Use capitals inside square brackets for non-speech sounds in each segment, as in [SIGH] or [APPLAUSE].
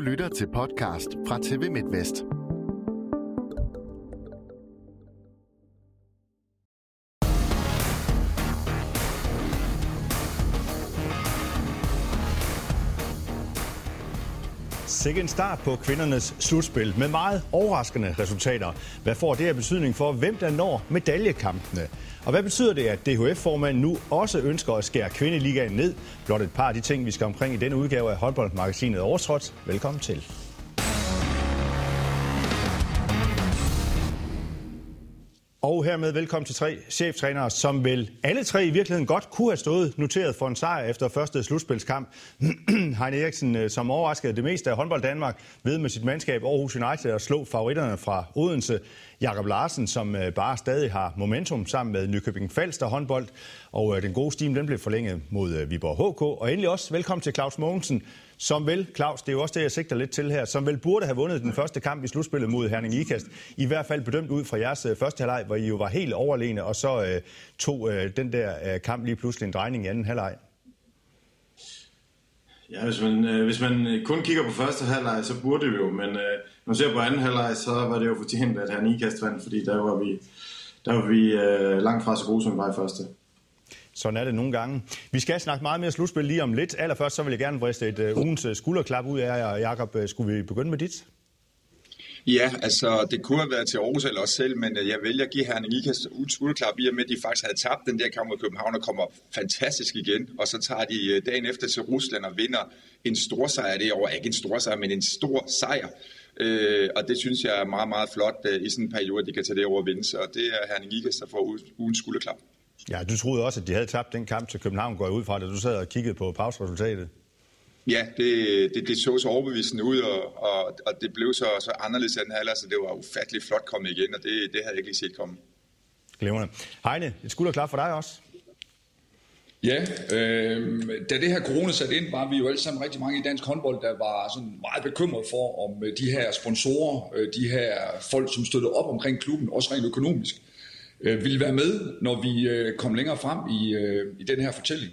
Du lytter til podcast fra TV MidtVest. Sikke en start på kvindernes slutspil med meget overraskende resultater. Hvad får det af betydning for, hvem der når medaljekampene? Og hvad betyder det, at DHF-formanden nu også ønsker at skære kvindeligaen ned? Blot et par af de ting, vi skal omkring i denne udgave af håndboldmagasinet Overtrådt. Velkommen til. Og hermed velkommen til tre cheftrænere, som vel alle tre i virkeligheden godt kunne have stået noteret for en sejr efter første slutspilskamp. [CLEARS THROAT] Heine Eriksen, øh, som overraskede det meste af håndbold Danmark ved med sit mandskab Aarhus United at slå favoritterne fra Odense. Jakob Larsen, som øh, bare stadig har momentum sammen med Nykøbing Falster håndbold. Og øh, den gode stime, den blev forlænget mod øh, Viborg HK. Og endelig også velkommen til Claus Mogensen, som vel, Claus, det er jo også det, jeg sigter lidt til her, som vel burde have vundet den første kamp i slutspillet mod Herning Ikast. I hvert fald bedømt ud fra jeres første halvleg, hvor I jo var helt overlegne, og så øh, tog øh, den der øh, kamp lige pludselig en drejning i anden halvleg. Ja, hvis man, øh, hvis man kun kigger på første halvleg, så burde det jo, men øh, man ser på anden halvleg, så var det jo fortjent, at han ikast vandt, fordi der var vi, der var vi øh, langt fra så gode, som vi var i første. Sådan er det nogle gange. Vi skal snakke meget mere slutspil lige om lidt. Allerførst så vil jeg gerne vriste et uh, ugens uh, skulderklap ud af jer. Jakob, uh, skulle vi begynde med dit? Ja, altså det kunne have været til Aarhus eller også selv, men jeg vælger at give Herning Ikast skulderklap i og med, at de faktisk havde tabt den der kamp mod København og kommer fantastisk igen. Og så tager de dagen efter til Rusland og vinder en stor sejr det år. Ikke en stor sejr, men en stor sejr. Øh, og det synes jeg er meget, meget flot øh, i sådan en periode, at de kan tage det over og vinde. Så det er Herning Ikast, der får ugens skulderklap. Ja, du troede også, at de havde tabt den kamp til København, går jeg ud fra, da du sad og kiggede på pauseresultatet. Ja, det, det, det så så overbevisende ud, og, og, og det blev så, så anderledes end halvleg, så det var ufatteligt flot kommet igen, og det, det havde jeg ikke lige set komme. Glimrende. Heine, et skulder klar for dig også. Ja, øh, da det her corona satte ind, var vi jo alle sammen rigtig mange i dansk håndbold, der var sådan meget bekymret for, om øh, de her sponsorer, øh, de her folk, som støttede op omkring klubben, også rent økonomisk, øh, ville være med, når vi øh, kom længere frem i, øh, i den her fortælling.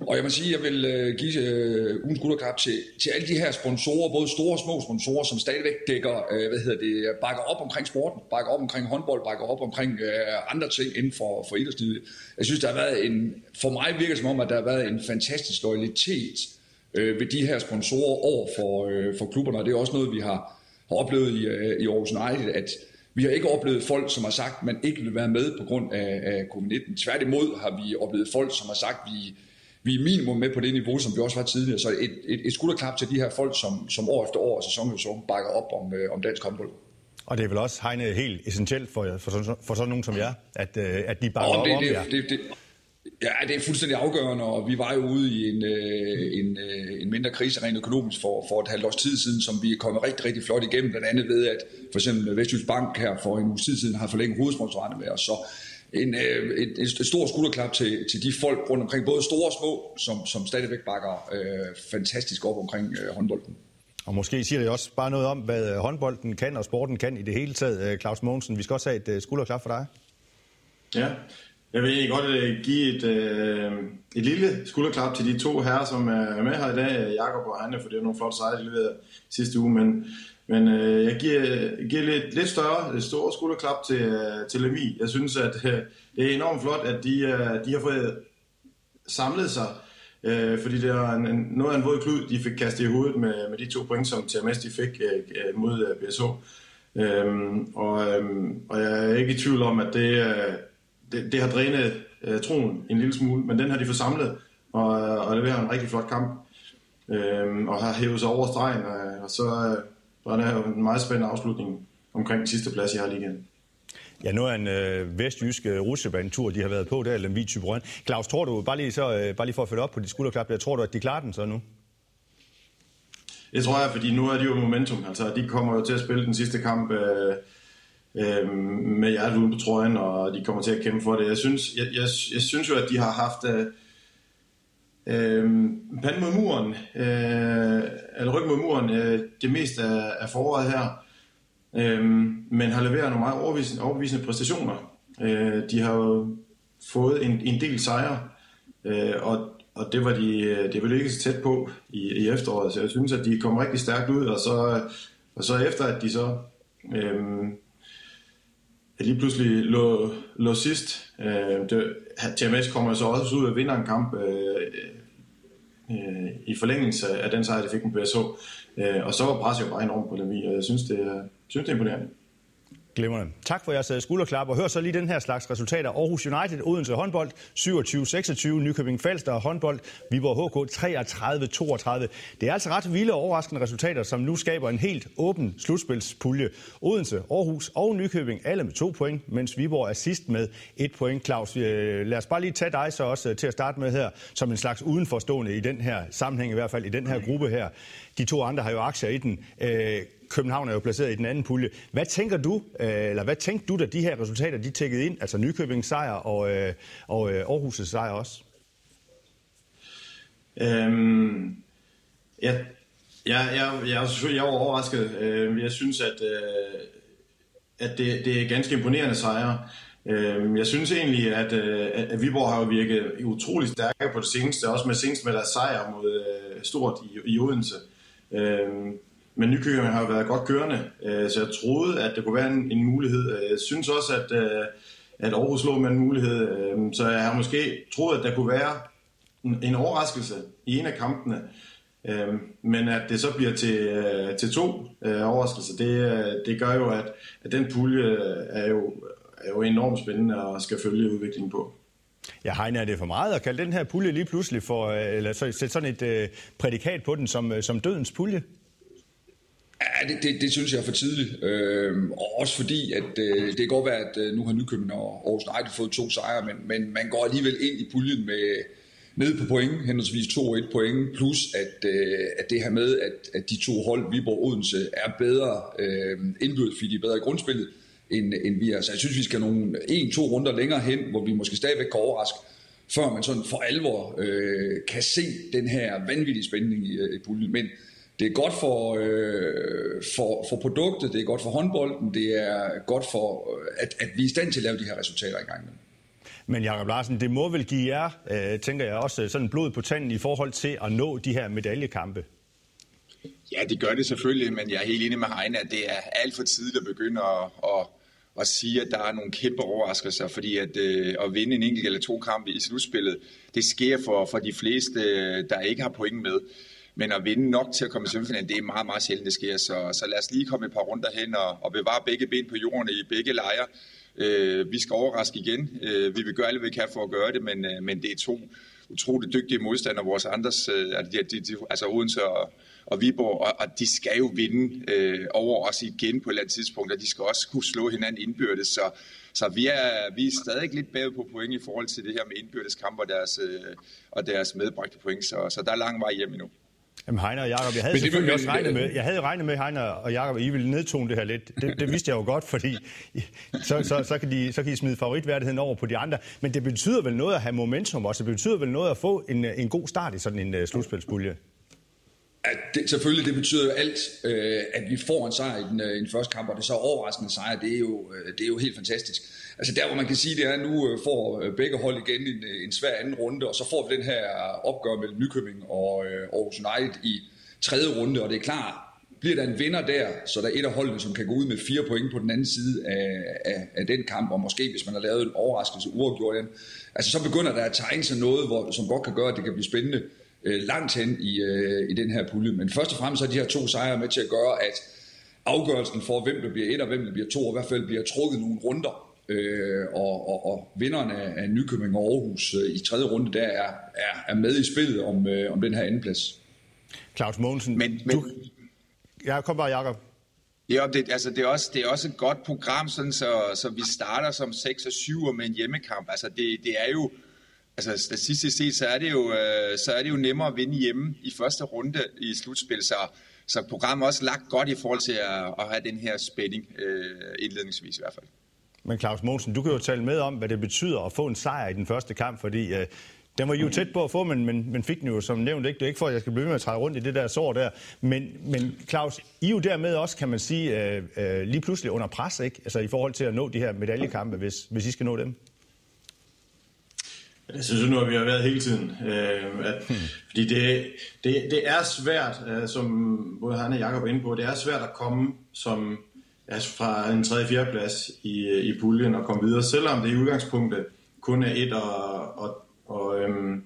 Og jeg må sige, at jeg vil øh, give øh, ugens gutterklap til, til alle de her sponsorer, både store og små sponsorer, som stadigvæk dækker, øh, hvad hedder det, bakker op omkring sporten, bakker op omkring håndbold, bakker op omkring øh, andre ting inden for, for idrætslivet. Jeg synes, der har været en, for mig virker det som om, at der har været en fantastisk loyalitet øh, ved de her sponsorer over for, øh, for klubberne, og det er også noget, vi har, har oplevet i, øh, i Aarhus United, at vi har ikke oplevet folk, som har sagt, at man ikke vil være med på grund af, af covid-19. Tværtimod har vi oplevet folk, som har sagt, at vi, vi er minimum med på det niveau, som vi også var tidligere. Så et, et, et skulderklap til de her folk, som, som år efter år, sæson efter sæson, bakker op om, øh, om dansk håndbold. Og det er vel også, Heine, helt essentielt for, for, for, for sådan nogen som jer, at, øh, at de bakker op det, om det, jer. Det, det, Ja, det er fuldstændig afgørende, og vi var jo ude i en, øh, en, øh, en mindre krise rent økonomisk for, for et halvt års tid siden, som vi er kommet rigtig, rigtig flot igennem, blandt andet ved, at for eksempel Vestjysk Bank her for en uge tid siden har forlænget hovedsponsorerne med os. Så en, øh, et, et stort skulderklap til, til de folk rundt omkring, både store og små, som, som stadigvæk bakker øh, fantastisk op omkring øh, håndbolden. Og måske siger det også bare noget om, hvad håndbolden kan og sporten kan i det hele taget. Claus Mogensen, vi skal også have et skulderklap for dig. Ja, jeg vil egentlig godt øh, give et, øh, et lille skulderklap til de to herrer, som er med her i dag, Jakob og Hanne, for det er nogle flotte sejre, de leverede sidste uge, men, men øh, jeg giver, giver lidt, lidt større, lidt store skulderklap til, øh, til Lemi. Jeg synes, at øh, det er enormt flot, at de, øh, de har fået samlet sig, øh, fordi det er en, en, noget af en våd klud, de fik kastet i hovedet med, med de to point, som TMS de fik øh, øh mod øh, BSH. Um, øhm, og, um, og jeg er ikke i tvivl om, at det øh, det, det har drænet øh, troen en lille smule, men den har de forsamlet og, og leverer en rigtig flot kamp. Øh, og har hævet sig over stregen, og, og så øh, var det jo en meget spændende afslutning omkring den sidste plads i her ligaen. Ja, nu er en øh, vestjysk øh, rutsjebanetur, de har været på der, Lemvig Typerøn. Claus, tror du, bare lige, så, øh, bare lige for at følge op på de skulderklap, jeg tror du, at de klarer den så nu? Det tror jeg, fordi nu er de jo momentum. Altså, de kommer jo til at spille den sidste kamp øh, øh, med hjertet uden på trøjen, og de kommer til at kæmpe for det. Jeg synes, jeg, jeg, jeg synes jo, at de har haft øh, øh, panden mod muren, øh, eller ryg mod muren, øh, det meste af, af foråret her, øh, men har leveret nogle meget overbevisende, overbevisende præstationer. Øh, de har jo fået en, en del sejre, øh, og og det var de, øh, det var de ikke så tæt på i, i efteråret, så jeg synes, at de kom rigtig stærkt ud, og så, og så efter, at de så øhm, lige pludselig lå, lå sidst, øh, det, TMS kommer så også ud og vinder en kamp øh, øh, i forlængelse af den sejr, de fik med BSH, øh, og så var presset jo bare enormt på Lemvi, og jeg synes, det er, synes, det er imponerende. Glimrende. Tak for jeres øh, skulderklap, og hør så lige den her slags resultater. Aarhus United, Odense håndbold, 27-26, Nykøbing Falster håndbold, Viborg HK 33-32. Det er altså ret vilde og overraskende resultater, som nu skaber en helt åben slutspilspulje. Odense, Aarhus og Nykøbing, alle med to point, mens Viborg er sidst med et point. Claus, øh, lad os bare lige tage dig så også øh, til at starte med her, som en slags udenforstående i den her sammenhæng, i hvert fald i den her gruppe her. De to andre har jo aktier i den. København er jo placeret i den anden pulje. Hvad tænker du, øh, eller hvad tænkte du, da de her resultater de tækkede ind, altså Nykøbings sejr og, øh, og øh, Aarhus' sejr også? Øhm, ja, jeg, jeg, jeg er selvfølgelig jeg er overrasket. Øhm, jeg synes, at, at det, det er ganske imponerende sejre. Øhm, jeg synes egentlig, at, at Viborg har jo virket utrolig stærke på det seneste, også med senest med deres sejr mod Stort i, i Odense. Øhm, men Nykøbing har jo været godt kørende, øh, så jeg troede, at det kunne være en, en mulighed. Øh, jeg synes også, at, øh, at Aarhus lå med en mulighed, øh, så jeg har måske troet, at der kunne være en, en overraskelse i en af kampene. Øh, men at det så bliver til, til to overraskelser, det, det gør jo, at, at den pulje er jo, er jo enormt spændende og skal følge udviklingen på. Ja, Heine, er det for meget at kalde den her pulje lige pludselig for, eller sætte sådan et prædikat på den som, som dødens pulje? Ja, det, det, det synes jeg er for tidligt. Øh, og også fordi, at øh, det kan godt være, at øh, nu har Nykøbing og Aarhus United fået to sejre, men, men man går alligevel ind i puljen med ned på point, henholdsvis 2 og 1 point, plus at, øh, at det her med, at, at de to hold, Viborg og Odense, er bedre øh, indbyrdes, fordi de er bedre i grundspillet, end, end vi er. Så jeg synes, vi skal nogle en-to runder længere hen, hvor vi måske stadigvæk kan overraske, før man sådan for alvor øh, kan se den her vanvittige spænding i, øh, i puljen. Men det er godt for, øh, for, for produktet, det er godt for håndbolden, det er godt for, øh, at, at vi er i stand til at lave de her resultater i gang med. Men Jakob Larsen, det må vel give jer, øh, tænker jeg også, sådan blod på tanden i forhold til at nå de her medaljekampe? Ja, det gør det selvfølgelig, men jeg er helt enig med Heine, at det er alt for tidligt at begynde at, at, at sige, at der er nogle kæmpe overraskelser, fordi at, øh, at vinde en enkelt eller to kampe i slutspillet, det sker for, for de fleste, der ikke har point med. Men at vinde nok til at komme i semifinalen, det er meget, meget sjældent, det sker. Så, så lad os lige komme et par runder hen og, og bevare begge ben på jorden i begge lejre. Øh, vi skal overraske igen. Øh, vi vil gøre alt, hvad vi kan for at gøre det, men, øh, men det er to utroligt dygtige modstandere, vores andres, øh, altså, de, de, de, altså Odense og, og Viborg, og, og de skal jo vinde øh, over os igen på et eller andet tidspunkt, og de skal også kunne slå hinanden indbyrdes, så, så vi er, vi er stadig lidt bagud på point i forhold til det her med indbyrdes kamp og deres, øh, og deres medbragte point, så, så der er lang vej hjem endnu. Jamen Heiner og Jacob, jeg havde men selvfølgelig også regnet med, jeg havde regnet med, Heiner og Jacob, at I ville nedtone det her lidt. Det, det vidste jeg jo godt, fordi så, så, så, kan de, så kan I smide favoritværdigheden over på de andre. Men det betyder vel noget at have momentum også. Det betyder vel noget at få en, en god start i sådan en uh, slutspilspulje. At det, selvfølgelig, det betyder jo alt, øh, at vi får en sejr i den, øh, i den første kamp, og det er så overraskende sejr, det er, jo, øh, det er jo helt fantastisk. Altså der, hvor man kan sige, det er, at nu øh, får øh, begge hold igen en, øh, en svær anden runde, og så får vi den her opgør mellem Nykøbing og øh, Aarhus United i tredje runde, og det er klart, bliver der en vinder der, så der er et af holdene, som kan gå ud med fire point på den anden side af, af, af den kamp, og måske hvis man har lavet en overraskelse uafgjort den, altså så begynder der at tegne sig noget, hvor, som godt kan gøre, at det kan blive spændende øh, langt hen i, øh, i den her pulje. Men først og fremmest er de her to sejre med til at gøre, at afgørelsen for, hvem der bliver et og hvem der bliver to, i hvert fald bliver trukket nogle runder. Øh, og, og, og vinderen af, af Nykøbing og Aarhus øh, i tredje runde, der er, er, er med i spillet om, øh, om den her andenplads. Claus Mogensen, men, men, du... Ja, kom bare, Jacob. Ja, det, altså, det, er også, det er også et godt program, sådan, så, så vi starter som 6 og 7 med en hjemmekamp. Altså, det, det er jo Altså statistisk set, så er, det jo, øh, så er det jo nemmere at vinde hjemme i første runde i slutspil, så, så programmet er også lagt godt i forhold til at, at have den her spænding, øh, indledningsvis i hvert fald. Men Claus Mogensen, du kan jo tale med om, hvad det betyder at få en sejr i den første kamp, fordi øh, den var I jo tæt på at få, men, men, men fik den jo som nævnt ikke. Det er ikke for, at jeg skal blive med at træde rundt i det der sår der. Men, men Claus, I er jo dermed også, kan man sige, øh, øh, lige pludselig under pres, ikke? Altså i forhold til at nå de her medaljekampe, hvis, hvis I skal nå dem. Det synes jeg nu, at vi har været hele tiden. Øh, at, hmm. Fordi det, det, det er svært, øh, som både han og Jacob er inde på, det er svært at komme som altså fra en 3. 4. plads i, i puljen og komme videre, selvom det i udgangspunktet kun er et og, og, og, øhm,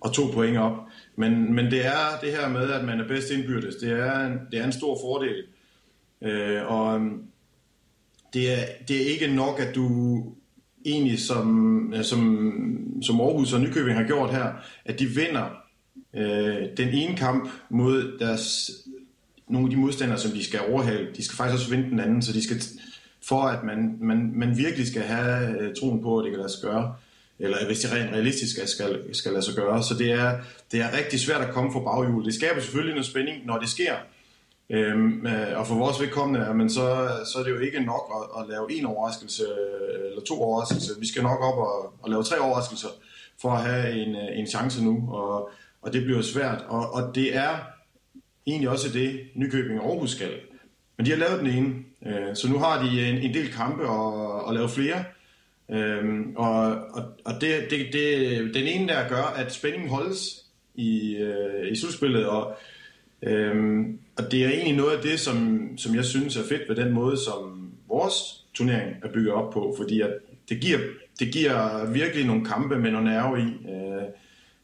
og to point op. Men, men det er det her med, at man er bedst indbyrdes. Det er, en, det er en stor fordel. Øh, og øhm, det er, det er ikke nok, at du egentlig som, som, som Aarhus og Nykøbing har gjort her, at de vinder øh, den ene kamp mod deres nogle af de modstandere, som de skal overhale, de skal faktisk også vinde den anden, så de skal, for at man, man, man virkelig skal have øh, troen på, at det kan lade sig gøre, eller hvis det rent realistisk skal, skal lade sig gøre. Så det er, det er rigtig svært at komme for baghjul. Det skaber selvfølgelig noget spænding, når det sker. Øhm, øh, og for vores vedkommende, men så, så er det jo ikke nok at, at lave en overraskelse øh, eller to overraskelser. Vi skal nok op og, og lave tre overraskelser for at have en, øh, en chance nu, og, og det bliver svært. Og, og det er egentlig også det, Nykøbing og Aarhus skal. Men de har lavet den ene, øh, så nu har de en, en del kampe og, og lave flere. Øhm, og og, og det, det, det, den ene der gør, at spændingen holdes i, øh, i slutspillet, og, øhm, og det er egentlig noget af det, som, som jeg synes er fedt ved den måde, som vores turnering er bygget op på, fordi at det, giver, det giver virkelig nogle kampe med nogle nerve i, øh,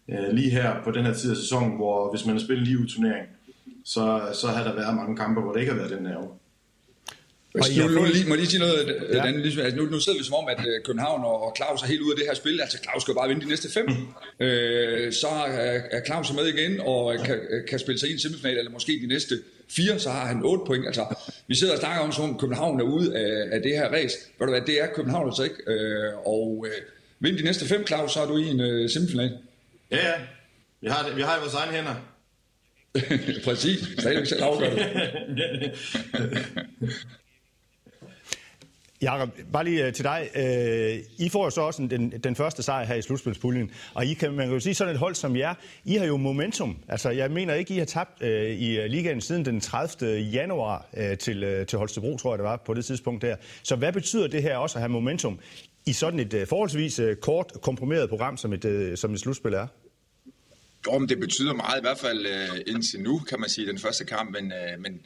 øh, lige her på den her tid af sæsonen, hvor hvis man har spillet lige ud turnering, så, så har der været mange kampe, hvor det ikke har været den nerve. Altså, nu, nu, lige, må jeg lige sige noget, ja. Dan, ligesom, altså, nu, nu sidder vi som om, at øh, København og, og Claus er helt ude af det her spil. Altså Claus skal bare vinde de næste fem. Mm. Øh, så er, er Claus med igen og kan, kan spille sig ind i semifinal, eller måske de næste fire, så har han otte point. Altså, vi sidder og snakker om, som København er ude af, af det her race. Ved du hvad, det er København altså ikke. Øh, og øh, vind de næste fem, Claus, så er du i en øh, semifinal. Ja, ja. Vi har, det, vi har i vores egne hænder. [LAUGHS] Præcis. Stadigvæk selv afgør [LAUGHS] det. [LAUGHS] Jakob, bare lige øh, til dig. Øh, I får jo så også den, den første sejr her i slutspilspuljen, og I kan, man kan jo sige sådan et hold som jer, I har jo momentum. Altså, jeg mener ikke, I har tabt øh, i øh, ligaen siden den 30. januar til, til Holstebro, tror jeg det var, på det tidspunkt der. Så hvad betyder det her også at have momentum i sådan et forholdsvis kort, komprimeret program, som et, som et slutspil er? Jo, men det betyder meget, i hvert fald indtil nu, kan man sige, den første kamp, men, men,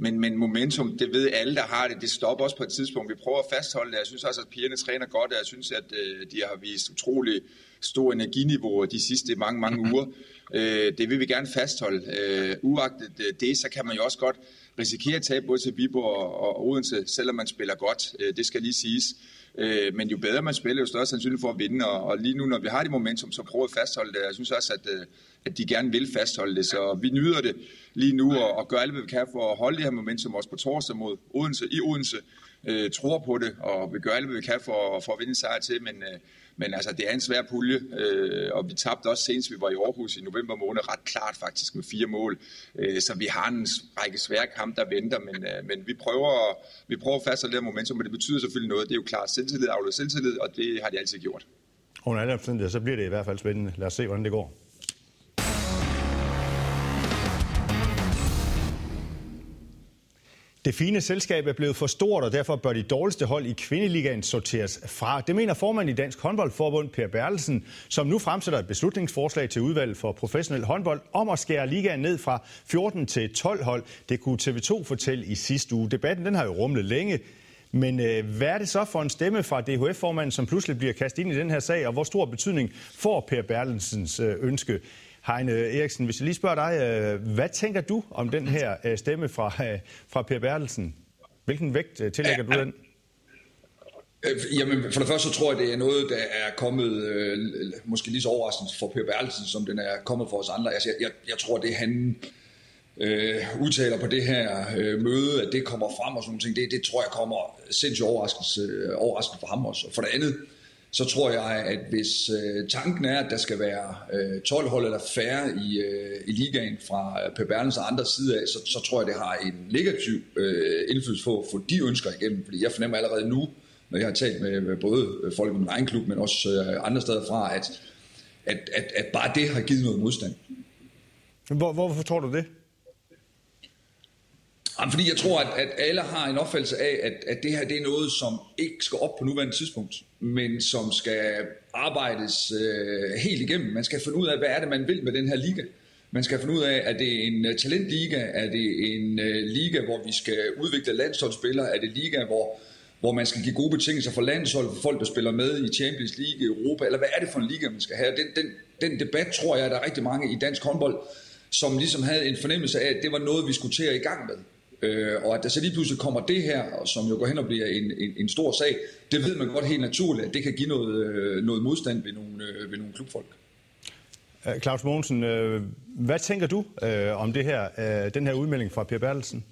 men, men momentum, det ved alle, der har det, det stopper også på et tidspunkt. Vi prøver at fastholde det. Jeg synes også, at pigerne træner godt, og jeg synes, at uh, de har vist utrolig stor energiniveau de sidste mange, mange uger. Uh, det vil vi gerne fastholde. Uh, uagtet det, så kan man jo også godt risikere at tabe både til Viborg og, og Odense, selvom man spiller godt. Øh, det skal lige siges. Øh, men jo bedre man spiller, jo større sandsynlighed for at vinde. Og, lige nu, når vi har det momentum, så prøver vi at fastholde det. Jeg synes også, at, øh, at de gerne vil fastholde det. Så vi nyder det lige nu og, og gør alt, hvad vi kan for at holde det her momentum også på torsdag mod Odense i Odense. Øh, tror på det, og vi gør alt, hvad vi kan for, for at vinde en sejr til. Men, øh, men altså, det er en svær pulje, øh, og vi tabte også senest, vi var i Aarhus i november måned, ret klart faktisk med fire mål. Øh, så vi har en række svære kampe, der venter, men, øh, men vi prøver, vi prøver at fastholde det her momentum, men det betyder selvfølgelig noget. Det er jo klart selvtillid, afledt selvtillid, og det har de altid gjort. Under alle omstændigheder, så bliver det i hvert fald spændende. Lad os se, hvordan det går. Det fine selskab er blevet for stort, og derfor bør de dårligste hold i kvindeligaen sorteres fra. Det mener formand i Dansk Håndboldforbund, Per Bertelsen, som nu fremsætter et beslutningsforslag til udvalget for professionel håndbold om at skære ligaen ned fra 14 til 12 hold. Det kunne TV2 fortælle i sidste uge. Debatten den har jo rumlet længe. Men øh, hvad er det så for en stemme fra DHF-formanden, som pludselig bliver kastet ind i den her sag, og hvor stor betydning får Per Bertelsens øh, ønske? Heine Eriksen, hvis jeg lige spørger dig, øh, hvad tænker du om den her øh, stemme fra, øh, fra Per Bertelsen? Hvilken vægt tillægger ja, du den? Jamen, for det første så tror jeg, det er noget, der er kommet øh, måske lige så overraskende for Per Bertelsen, som den er kommet for os andre. Altså, jeg, jeg, jeg tror, det han øh, udtaler på det her øh, møde, at det kommer frem og sådan noget, det, det tror jeg kommer sindssygt overraskende, overraskende for ham også. Og for det andet, øh, så tror jeg, at hvis øh, tanken er, at der skal være øh, 12 hold eller færre i, øh, i ligaen fra øh, Per og andre side af, så, så tror jeg, det har en negativ øh, indflydelse på at få de ønsker igennem. Fordi jeg fornemmer allerede nu, når jeg har talt med, med både folk i min egen klub, men også øh, andre steder fra, at, at, at, at bare det har givet noget modstand. Hvor, hvorfor tror du det? Jamen, fordi jeg tror, at, at alle har en opfattelse af, at, at det her det er noget, som ikke skal op på nuværende tidspunkt, men som skal arbejdes øh, helt igennem. Man skal finde ud af, hvad er det, man vil med den her liga. Man skal finde ud af, er det en øh, talentliga, er det en øh, liga, hvor vi skal udvikle landsholdsspillere, er det liga, hvor, hvor man skal give gode betingelser for landshold, for folk, der spiller med i Champions League, Europa, eller hvad er det for en liga, man skal have? Den, den, den debat tror jeg, at der er rigtig mange i dansk håndbold, som ligesom havde en fornemmelse af, at det var noget, vi skulle til at i gang med. Øh, og at der så lige pludselig kommer det her, som jo går hen og bliver en, en, en stor sag, det ved man godt helt naturligt, at det kan give noget, øh, noget modstand ved nogle, øh, ved nogle klubfolk. Øh, Claus Mogensen, hvad tænker du øh, om det her, øh, den her udmelding fra Per Bertelsen?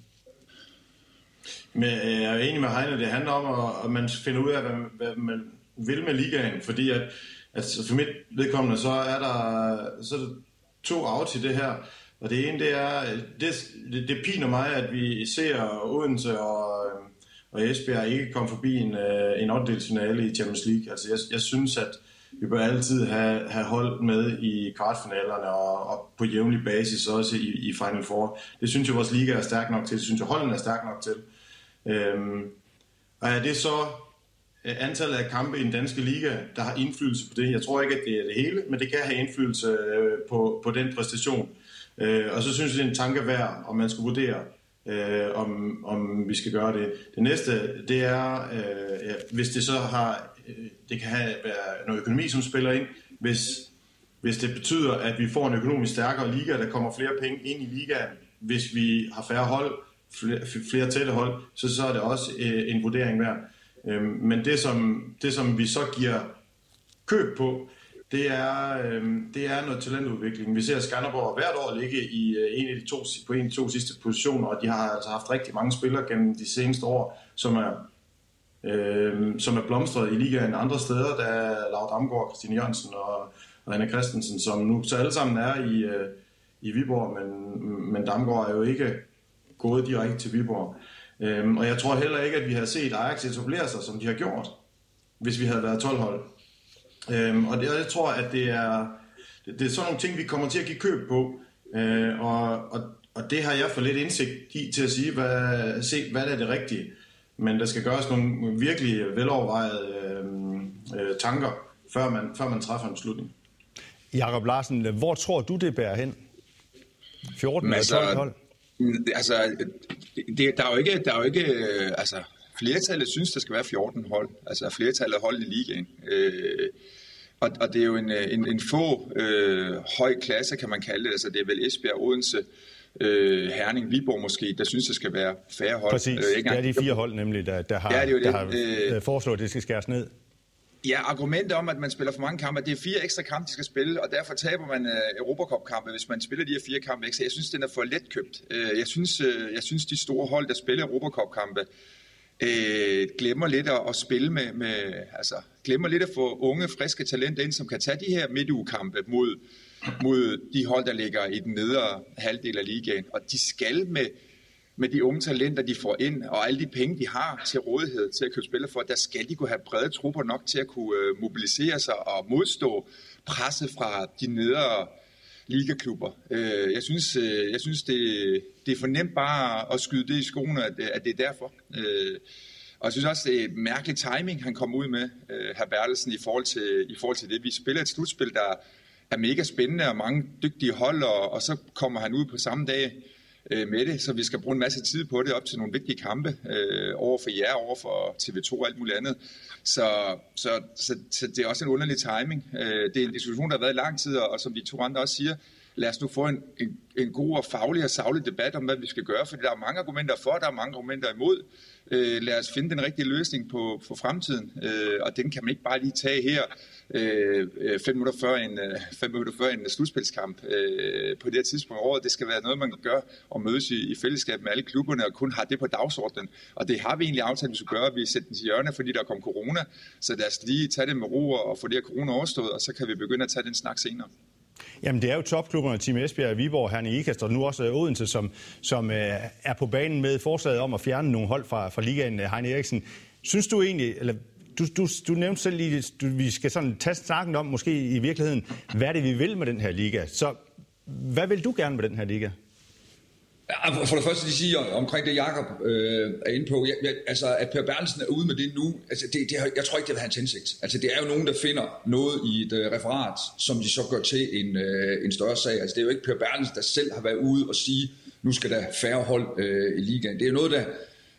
Men jeg er enig med Heine, det handler om, at, at man finder ud af, hvad, hvad man vil med ligaen, fordi at, altså for mit vedkommende, så er der, så er der to af til det her, og det ene, det er, det, det, det piner mig, at vi ser Odense og, øhm, og Esbjerg ikke komme forbi en, øh, en 8. finale i Champions League. Altså jeg, jeg synes, at vi bør altid have, have hold med i kvartfinalerne og, og på jævnlig basis også i, i Final Four. Det synes jeg, vores liga er stærk nok til. Det synes jeg, holden er stærk nok til. Øhm, og er det så øh, antallet af kampe i den danske liga, der har indflydelse på det? Jeg tror ikke, at det er det hele, men det kan have indflydelse øh, på, på den præstation. Øh, og så synes jeg, det er en tanke værd, om man skal vurdere, øh, om, om vi skal gøre det. Det næste, det er, øh, ja, hvis det så har Øh, det kan have være noget økonomi, som spiller ind. Hvis, hvis det betyder, at vi får en økonomisk stærkere liga, der kommer flere penge ind i ligaen, hvis vi har færre hold, flere, flere tætte hold, så, så er det også øh, en vurdering værd. Øh, men det som, det, som vi så giver køb på, det er, øh, det er noget talentudvikling. Vi ser Skanderborg hvert år ligge i øh, en af de to, på en af de to sidste positioner, og de har altså haft rigtig mange spillere gennem de seneste år, som er øh, som er blomstret i ligaen andre steder. Der er Laura Damgaard, Christine Jørgensen og, og Anna Christensen, som nu så alle sammen er i, øh, i Viborg, men, men Damgaard er jo ikke gået direkte til Viborg. Øh, og jeg tror heller ikke, at vi har set Ajax etablere sig, som de har gjort, hvis vi havde været 12 hold. Øh, og det, jeg tror, at det er, det, det er sådan nogle ting, vi kommer til at give køb på. Øh, og, og, og det har jeg for lidt indsigt i til at sige, hvad, se, hvad er det rigtige. Men der skal gøres nogle virkelig velovervejede øh, øh, tanker, før man, før man træffer en beslutning. Jakob Larsen, hvor tror du, det bærer hen? 14 eller 12 hold? Altså, det, der er jo ikke, der er jo ikke altså, flertallet synes, der skal være 14 hold. Altså, flertallet hold i ligaen. Øh, og, og det er jo en, en, en få øh, høj klasse, kan man kalde det. Altså, det er vel Esbjerg, Odense, øh, Herning, Viborg måske, der synes, der skal være færre hold. Præcis, øh, det er de fire hold nemlig, der, der har, ja, det der har øh, foreslået, at det skal skæres ned. Ja, argumentet om, at man spiller for mange kampe, det er fire ekstra kampe, de skal spille, og derfor taber man uh, Europacup-kampe, hvis man spiller de her fire kampe ekstra. Jeg synes, den er for let købt. Uh, jeg, synes, uh, jeg synes, de store hold, der spiller Europacup-kampe, øh, glemmer lidt at, at spille med, med, altså, glemmer lidt at få unge, friske talenter ind, som kan tage de her midtugekampe mod, mod de hold, der ligger i den nedre halvdel af ligaen. Og de skal med, med de unge talenter, de får ind, og alle de penge, de har til rådighed til at købe spillere for, der skal de kunne have brede trupper nok til at kunne øh, mobilisere sig og modstå presset fra de nedre ligaklubber. Øh, jeg synes, øh, jeg synes det, det er for nemt bare at skyde det i skoene, at, at det er derfor. Øh, Og jeg synes også, det er mærkelig timing, han kom ud med, øh, hr. Bertelsen, i forhold, til, i forhold til det. Vi spiller et slutspil, der, er mega spændende og mange dygtige hold, og, og så kommer han ud på samme dag øh, med det, så vi skal bruge en masse tid på det op til nogle vigtige kampe øh, over for jer, over for TV2 og alt muligt andet. Så, så, så, så det er også en underlig timing. Øh, det er en diskussion, der har været i lang tid, og, og som de to andre også siger, lad os nu få en, en, en god og faglig og savlig debat om, hvad vi skal gøre, for der er mange argumenter for, der er mange argumenter imod. Øh, lad os finde den rigtige løsning på, på fremtiden, øh, og den kan man ikke bare lige tage her øh, øh, fem, minutter før en, øh, fem minutter før en slutspilskamp øh, på det her tidspunkt af året. Det skal være noget, man kan gøre og mødes i, i fællesskab med alle klubberne og kun har det på dagsordenen. Og det har vi egentlig aftalt, at vi skulle gøre. Vi sætter den til hjørne, fordi der kom corona, så lad os lige tage det med ro og få det her corona overstået, og så kan vi begynde at tage den snak senere. Jamen, det er jo topklubberne, Team Esbjerg, Viborg, Herning Ikast og nu også øh, Odense, som, som øh, er på banen med forslaget om at fjerne nogle hold fra, fra ligaen. Øh, Heine Eriksen, synes du egentlig, eller du, du, du nævnte selv lige, du, vi skal sådan tage snakken om, måske i virkeligheden, hvad er det, vi vil med den her liga. Så hvad vil du gerne med den her liga? Ja, for det første, de siger omkring det, Jakob øh, er inde på, jeg, jeg, altså at Per Berlsen er ude med det nu, altså det, det, jeg tror ikke, det vil have hans hensigt. Altså det er jo nogen, der finder noget i et uh, referat, som de så gør til en, uh, en større sag. Altså det er jo ikke Per Berlsen, der selv har været ude og sige, nu skal der færre hold uh, i ligaen. Det er noget, der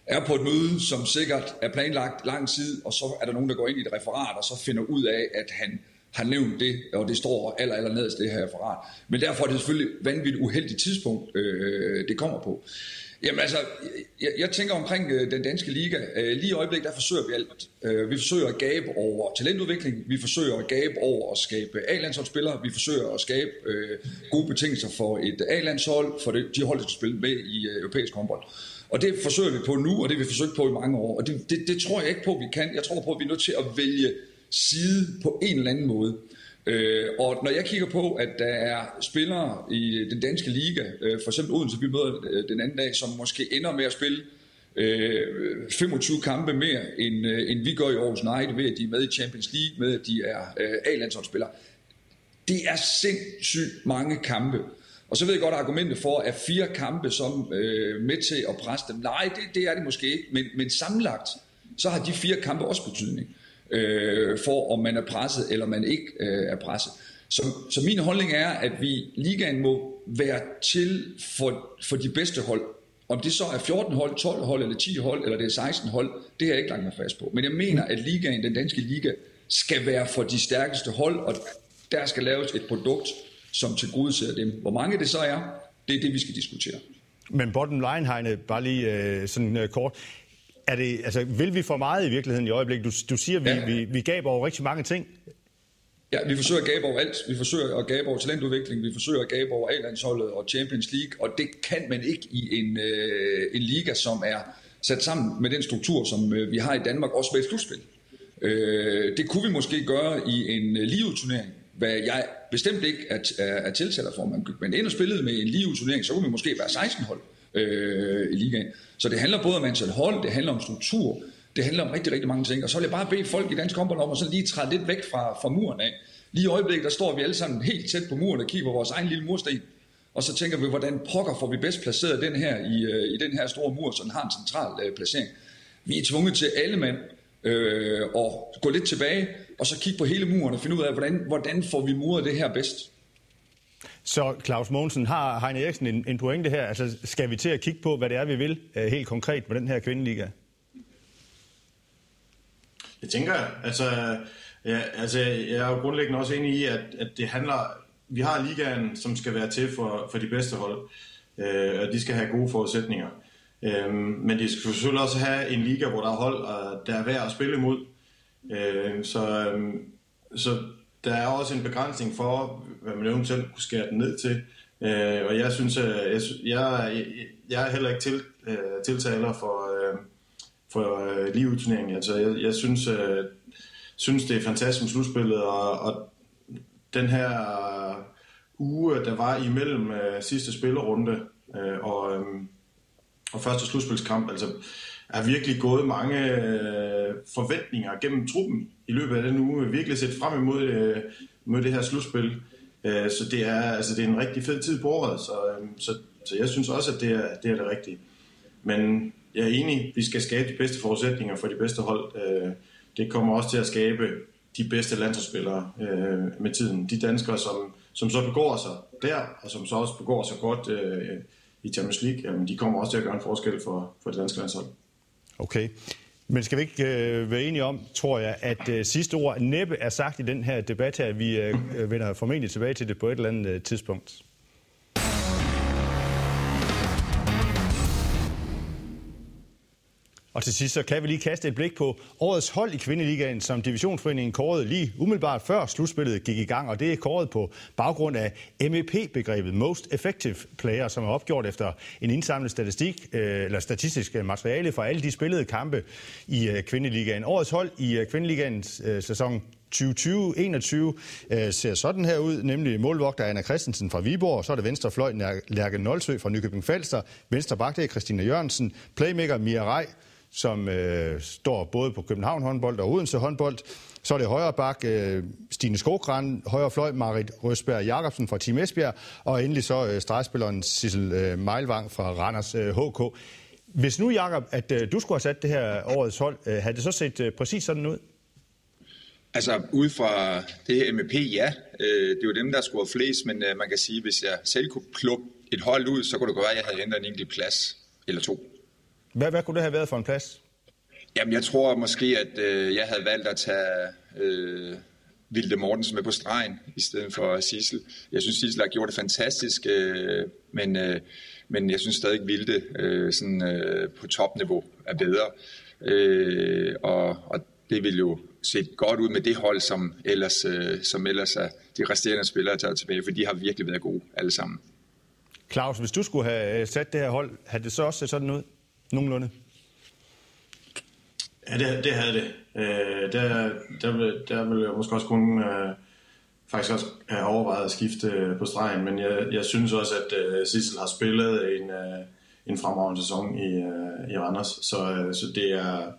er på et møde, som sikkert er planlagt lang tid, og så er der nogen, der går ind i et referat, og så finder ud af, at han har nævnt det, og det står aller, aller nederst det her referat. Men derfor er det selvfølgelig vanvittigt uheldigt tidspunkt, øh, det kommer på. Jamen altså, jeg, jeg tænker omkring øh, den danske liga. Øh, lige i øjeblikket, der forsøger vi alt. Øh, vi forsøger at gabe over talentudvikling, vi forsøger at gabe over at skabe A-landsholdsspillere, vi forsøger at skabe øh, gode betingelser for et A-landshold, for det, de hold, der skal spille med i øh, europæisk håndbold. Og det forsøger vi på nu, og det har vi forsøgt på i mange år. Og det, det, det tror jeg ikke på, vi kan. Jeg tror på, at vi er nødt til at vælge side på en eller anden måde. Øh, og når jeg kigger på, at der er spillere i den danske liga, øh, for eksempel Odense, vi møder øh, den anden dag, som måske ender med at spille øh, 25 kampe mere, end, øh, end vi gør i Aarhus United, ved at de er med i Champions League, med at de er øh, A-landsholdsspillere. Det er sindssygt mange kampe. Og så ved jeg godt argumentet for, at fire kampe som øh, med til at presse dem. Nej, det, det er det måske ikke, men, men sammenlagt, så har de fire kampe også betydning øh, for, om man er presset eller man ikke øh, er presset. Så, så min holdning er, at vi ligaen må være til for, for de bedste hold. Om det så er 14 hold, 12 hold, eller 10 hold, eller det er 16 hold, det har jeg ikke lagt mig fast på. Men jeg mener, at ligaen, den danske liga, skal være for de stærkeste hold, og der skal laves et produkt, som tilgodeser dem. Hvor mange det så er, det er det, vi skal diskutere. Men bottom line, Heine, bare lige øh, sådan øh, kort. Er det, altså, vil vi for meget i virkeligheden i øjeblikket? Du, du siger, vi, ja. vi, vi gaber over rigtig mange ting. Ja, vi forsøger at gabe over alt. Vi forsøger at gabe over talentudvikling, vi forsøger at gabe over A-landsholdet og Champions League, og det kan man ikke i en, øh, en liga, som er sat sammen med den struktur, som øh, vi har i Danmark, også med et slutspil. Øh, det kunne vi måske gøre i en øh, live-turnering, hvad jeg bestemt ikke er, er, er tiltaler for. Man, men ind og spillede med en live-turnering, så kunne vi måske være 16 hold øh, øh, i ligaen. Så det handler både om antal hold, det handler om struktur, det handler om rigtig, rigtig mange ting. Og så vil jeg bare bede folk i dansk håndbold om at så lige træde lidt væk fra, fra muren af. Lige i øjeblikket, der står vi alle sammen helt tæt på muren og kigger på vores egen lille mursten. Og så tænker vi, hvordan pokker får vi bedst placeret den her i, øh, i den her store mur, så den har en central øh, placering. Vi er tvunget til alle mand øh, at gå lidt tilbage, og så kigge på hele muren og finde ud af, hvordan, hvordan får vi muret det her bedst. Så Claus Mogensen, har Heine Eriksen en, en pointe her? Altså, skal vi til at kigge på, hvad det er, vi vil øh, helt konkret med den her kvindeliga? Jeg tænker, altså, ja, altså, jeg er jo grundlæggende også enig i, at, at det handler, vi har ligaen, som skal være til for, for de bedste hold, øh, og de skal have gode forudsætninger. Øh, men de skal selvfølgelig også have en liga, hvor der er hold, øh, der er værd at spille imod. Øh, så, øh, så der er også en begrænsning for, hvad man eventuelt kunne skære den ned til. Øh, og jeg synes, at jeg, jeg, jeg er heller ikke til, øh, tiltaler for, øh, for øh, liveturneringen. Altså, jeg, jeg synes, øh, synes, det er fantastisk med slutspillet, og, og den her uge, der var imellem øh, sidste spillerunde øh, og, øh, og første slutspilskamp, altså er virkelig gået mange øh, forventninger gennem truppen i løbet af den uge. Virkelig set frem imod øh, med det her slutspil. Øh, så det er, altså, det er en rigtig fed tid på året, så, øh, så, så jeg synes også, at det er, det er det rigtige. Men jeg er enig, vi skal skabe de bedste forudsætninger for de bedste hold. Øh, det kommer også til at skabe de bedste landsholdsspillere øh, med tiden. De danskere, som, som så begår sig der, og som så også begår sig godt øh, i Champions League, jamen, de kommer også til at gøre en forskel for, for det danske landshold. Okay. Men skal vi ikke øh, være enige om, tror jeg, at øh, sidste ord næppe er sagt i den her debat her. Vi øh, øh vender formentlig tilbage til det på et eller andet øh, tidspunkt. Og til sidst så kan vi lige kaste et blik på årets hold i kvindeligaen, som divisionsforeningen kårede lige umiddelbart før slutspillet gik i gang. Og det er kåret på baggrund af MEP-begrebet Most Effective Player, som er opgjort efter en indsamlet statistik, øh, eller statistisk øh, materiale fra alle de spillede kampe i øh, kvindeligaen. Årets hold i kvindeligaens sæson 2020-21 øh, ser sådan her ud, nemlig målvogter Anna Christensen fra Viborg, så er det venstrefløj Lærke Nolsø fra Nykøbing Falster, venstre bak er Christina Jørgensen, playmaker Mia Rej, som øh, står både på København håndbold og Odense håndbold. Så er det højre bak øh, Stine Skogran, højre fløj Marit Røsberg Jacobsen fra Team Esbjerg, og endelig så øh, stregspilleren Sissel øh, Meilvang fra Randers øh, HK. Hvis nu, Jakob, at øh, du skulle have sat det her årets hold, øh, havde det så set øh, præcis sådan ud? Altså, ud fra det her MEP, ja. Øh, det er jo dem, der have flest, men øh, man kan sige, hvis jeg selv kunne plukke et hold ud, så kunne det godt være, at jeg havde hentet en enkelt plads eller to. Hvad, hvad kunne det have været for en plads? Jamen, jeg tror måske, at øh, jeg havde valgt at tage øh, Vilde Mortensen med på stregen, i stedet for Sissel. Jeg synes, Sissel har gjort det fantastisk, øh, men, øh, men jeg synes stadig, Vilde øh, sådan, øh, på topniveau er bedre. Øh, og, og det vil jo se godt ud med det hold, som ellers, øh, som ellers er de resterende spillere taget tilbage, for de har virkelig været gode alle sammen. Claus, hvis du skulle have sat det her hold, havde det så også set sådan ud? Nogenlunde? Ja, det, det havde det. Øh, der, der, vil, der vil jeg måske også kunne øh, faktisk også have overvejet at skifte på stregen, men jeg, jeg synes også, at øh, Sissel har spillet en, øh, en fremragende sæson i, øh, i Randers, så, øh, så det, er,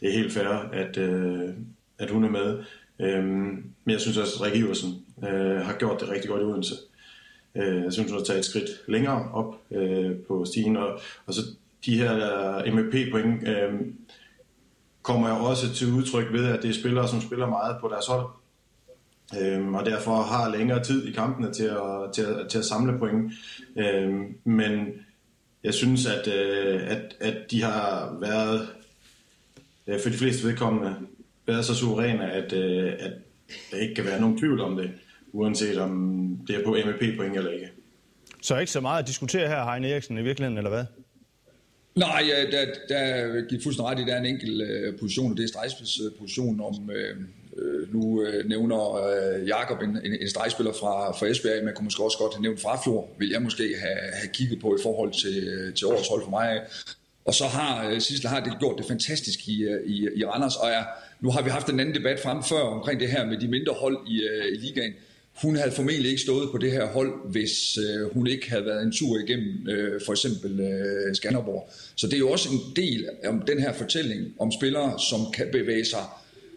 det er helt fair, at, øh, at hun er med. Øhm, men jeg synes også, at Rikke Iversen øh, har gjort det rigtig godt i Odense. Øh, jeg synes, hun har taget et skridt længere op øh, på stigen, og, og så de her MVP-point øh, kommer jo også til udtryk ved, at det er spillere, som spiller meget på deres hold, øh, og derfor har længere tid i kampene til at, til at, til at samle point. Øh, men jeg synes, at, øh, at, at de har været, øh, for de fleste vedkommende, været så suveræne, at, øh, at der ikke kan være nogen tvivl om det, uanset om det er på MVP-point eller ikke. Så ikke så meget at diskutere her, Heine Eriksen, i virkeligheden, eller hvad? Nej, ja, der, der giver fuldstændig ret i, der er en enkelt uh, position, og det er stregspilsposition, om uh, nu uh, nævner uh, Jakob en, en, en stregspiller fra, fra Esbjerg, men kunne måske også godt have nævnt Frafjord, vil jeg måske have, have kigget på i forhold til, til årets hold for mig. Og så har uh, Sissel har det gjort det fantastisk i, øh, i, i Randers, og er, nu har vi haft en anden debat frem før omkring det her med de mindre hold i, øh, i ligaen. Hun havde formentlig ikke stået på det her hold, hvis øh, hun ikke havde været en tur igennem øh, for eksempel øh, Skanderborg. Så det er jo også en del af den her fortælling om spillere, som kan bevæge sig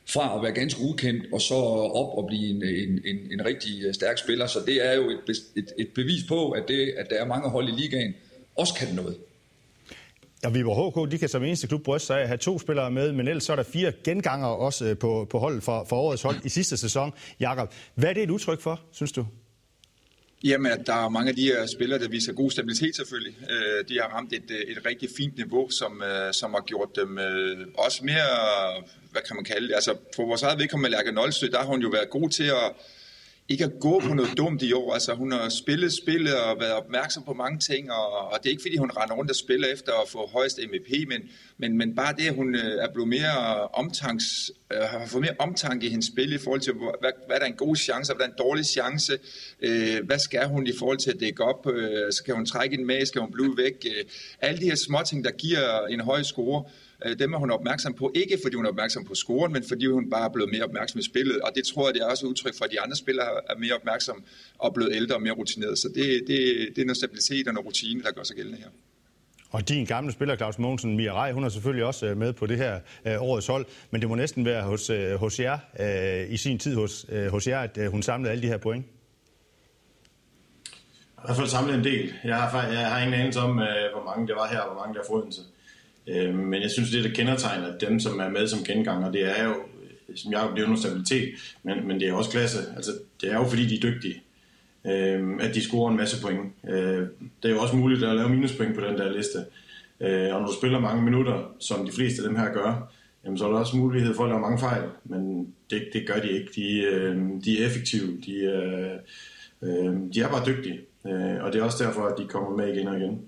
fra at være ganske ukendt og så op og blive en, en, en, en rigtig stærk spiller. Så det er jo et, et, et bevis på, at, det, at der er mange hold i ligaen, også kan noget. Ja, Viborg HK, de kan som eneste klub bryste sig af at have to spillere med, men ellers så er der fire genganger også øh, på, på holdet for, for årets hold i sidste sæson. Jakob, hvad er det et udtryk for, synes du? Jamen, at der er mange af de her spillere, der viser god stabilitet selvfølgelig. Øh, de har ramt et, øh, et rigtig fint niveau, som, som har gjort dem også mere, hvad kan man kalde det, altså for vores eget vedkommende, Lærke Nolsø, der har hun jo været god til at ikke at gå på noget dumt i år. Altså, hun har spillet spillet og været opmærksom på mange ting, og, og det er ikke fordi, hun render rundt og spiller efter at få højst MVP, men, men, men bare det, at hun øh, er blevet mere omtanks, øh, har fået mere omtanke i hendes spil i forhold til, hvad, hvad der er en god chance, og hvad der er en dårlig chance, øh, hvad skal hun i forhold til at dække op, øh, skal hun trække en med, skal hun blive væk, øh, alle de her små ting, der giver en høj score, dem er hun opmærksom på, ikke fordi hun er opmærksom på scoren, men fordi hun bare er blevet mere opmærksom i spillet. Og det tror jeg, det er også udtryk for, at de andre spillere er mere opmærksom og blevet ældre og mere rutineret. Så det, det, det er noget stabilitet og noget rutine, der gør sig gældende her. Og din gamle spiller, Claus Mogensen, Mia Rej, hun er selvfølgelig også øh, med på det her øh, årets hold, men det må næsten være hos, øh, hos jer, øh, i sin tid hos, øh, hos jer, at øh, hun samlede alle de her point. I hvert fald samlet en del. Jeg har, jeg har ingen anelse om, øh, hvor mange det var her, og hvor mange der er Odense. Øh, men jeg synes, det der kendetegner dem, som er med som genganger, det er jo, øh, som jeg det er noget stabilitet, men, men det er også klasse. Altså, det er jo fordi, de er dygtige, øh, at de scorer en masse point. Øh, det er jo også muligt at lave minuspoint på den der liste. Øh, og når du spiller mange minutter, som de fleste af dem her gør, jamen, så er der også mulighed for at lave mange fejl, men det, det gør de ikke. De, øh, de er effektive, de, øh, øh, de er bare dygtige, øh, og det er også derfor, at de kommer med igen og igen.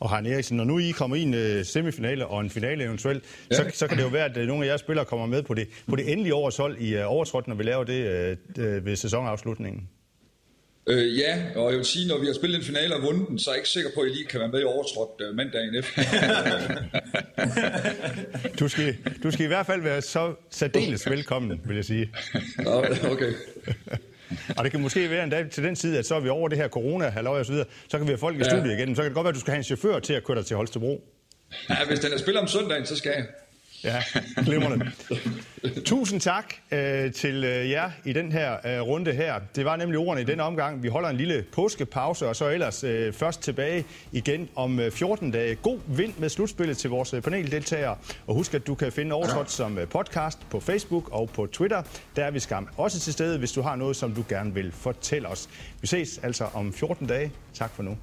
Og Heine Eriksen, når nu I kommer i en uh, semifinale og en finale eventuelt, ja. så, så kan det jo være, at uh, nogle af jeres spillere kommer med på det, på det endelige års hold i uh, overtrådt, når vi laver det uh, ved sæsonafslutningen. Øh, ja, og jeg vil sige, når vi har spillet en finale og vundet den, så er jeg ikke sikker på, at I lige kan være med i overtrådt uh, mandagen efter. [LAUGHS] du, skal, du skal i hvert fald være så særdeles velkommen, vil jeg sige. okay. Og det kan måske være en dag til den tid, at så er vi over det her corona halløj og så videre, så kan vi have folk i ja. studiet igen. Så kan det godt være, at du skal have en chauffør til at køre dig til Holstebro. Ja, hvis den er spiller om søndagen, så skal jeg. Ja, glimrende. Tusind tak øh, til øh, jer i den her øh, runde her. Det var nemlig ordene i den omgang. Vi holder en lille påskepause, og så ellers øh, først tilbage igen om øh, 14 dage. God vind med slutspillet til vores øh, paneldeltagere. Og husk, at du kan finde Overshot som øh, podcast på Facebook og på Twitter. Der er vi skam også til stede, hvis du har noget, som du gerne vil fortælle os. Vi ses altså om 14 dage. Tak for nu.